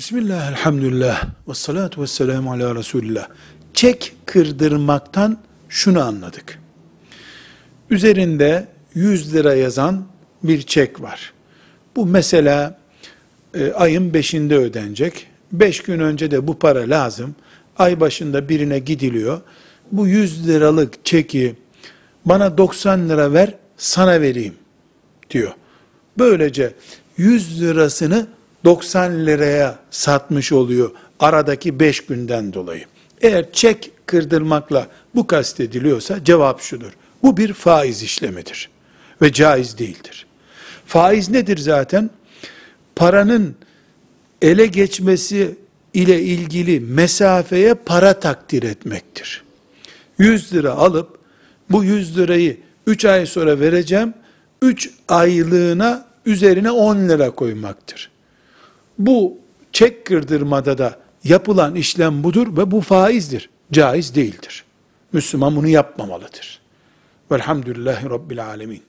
Bismillah, elhamdülillah, ve salatu ve selamu ala Resulillah. Çek kırdırmaktan şunu anladık. Üzerinde 100 lira yazan bir çek var. Bu mesela e, ayın 5'inde ödenecek. 5 gün önce de bu para lazım. Ay başında birine gidiliyor. Bu 100 liralık çeki bana 90 lira ver, sana vereyim diyor. Böylece 100 lirasını 90 liraya satmış oluyor aradaki 5 günden dolayı. Eğer çek kırdırmakla bu kastediliyorsa cevap şudur. Bu bir faiz işlemidir ve caiz değildir. Faiz nedir zaten? Paranın ele geçmesi ile ilgili mesafeye para takdir etmektir. 100 lira alıp bu 100 lirayı 3 ay sonra vereceğim. 3 aylığına üzerine 10 lira koymaktır. Bu çek kırdırmada da yapılan işlem budur ve bu faizdir. Caiz değildir. Müslüman bunu yapmamalıdır. Velhamdülillahi Rabbil Alemin.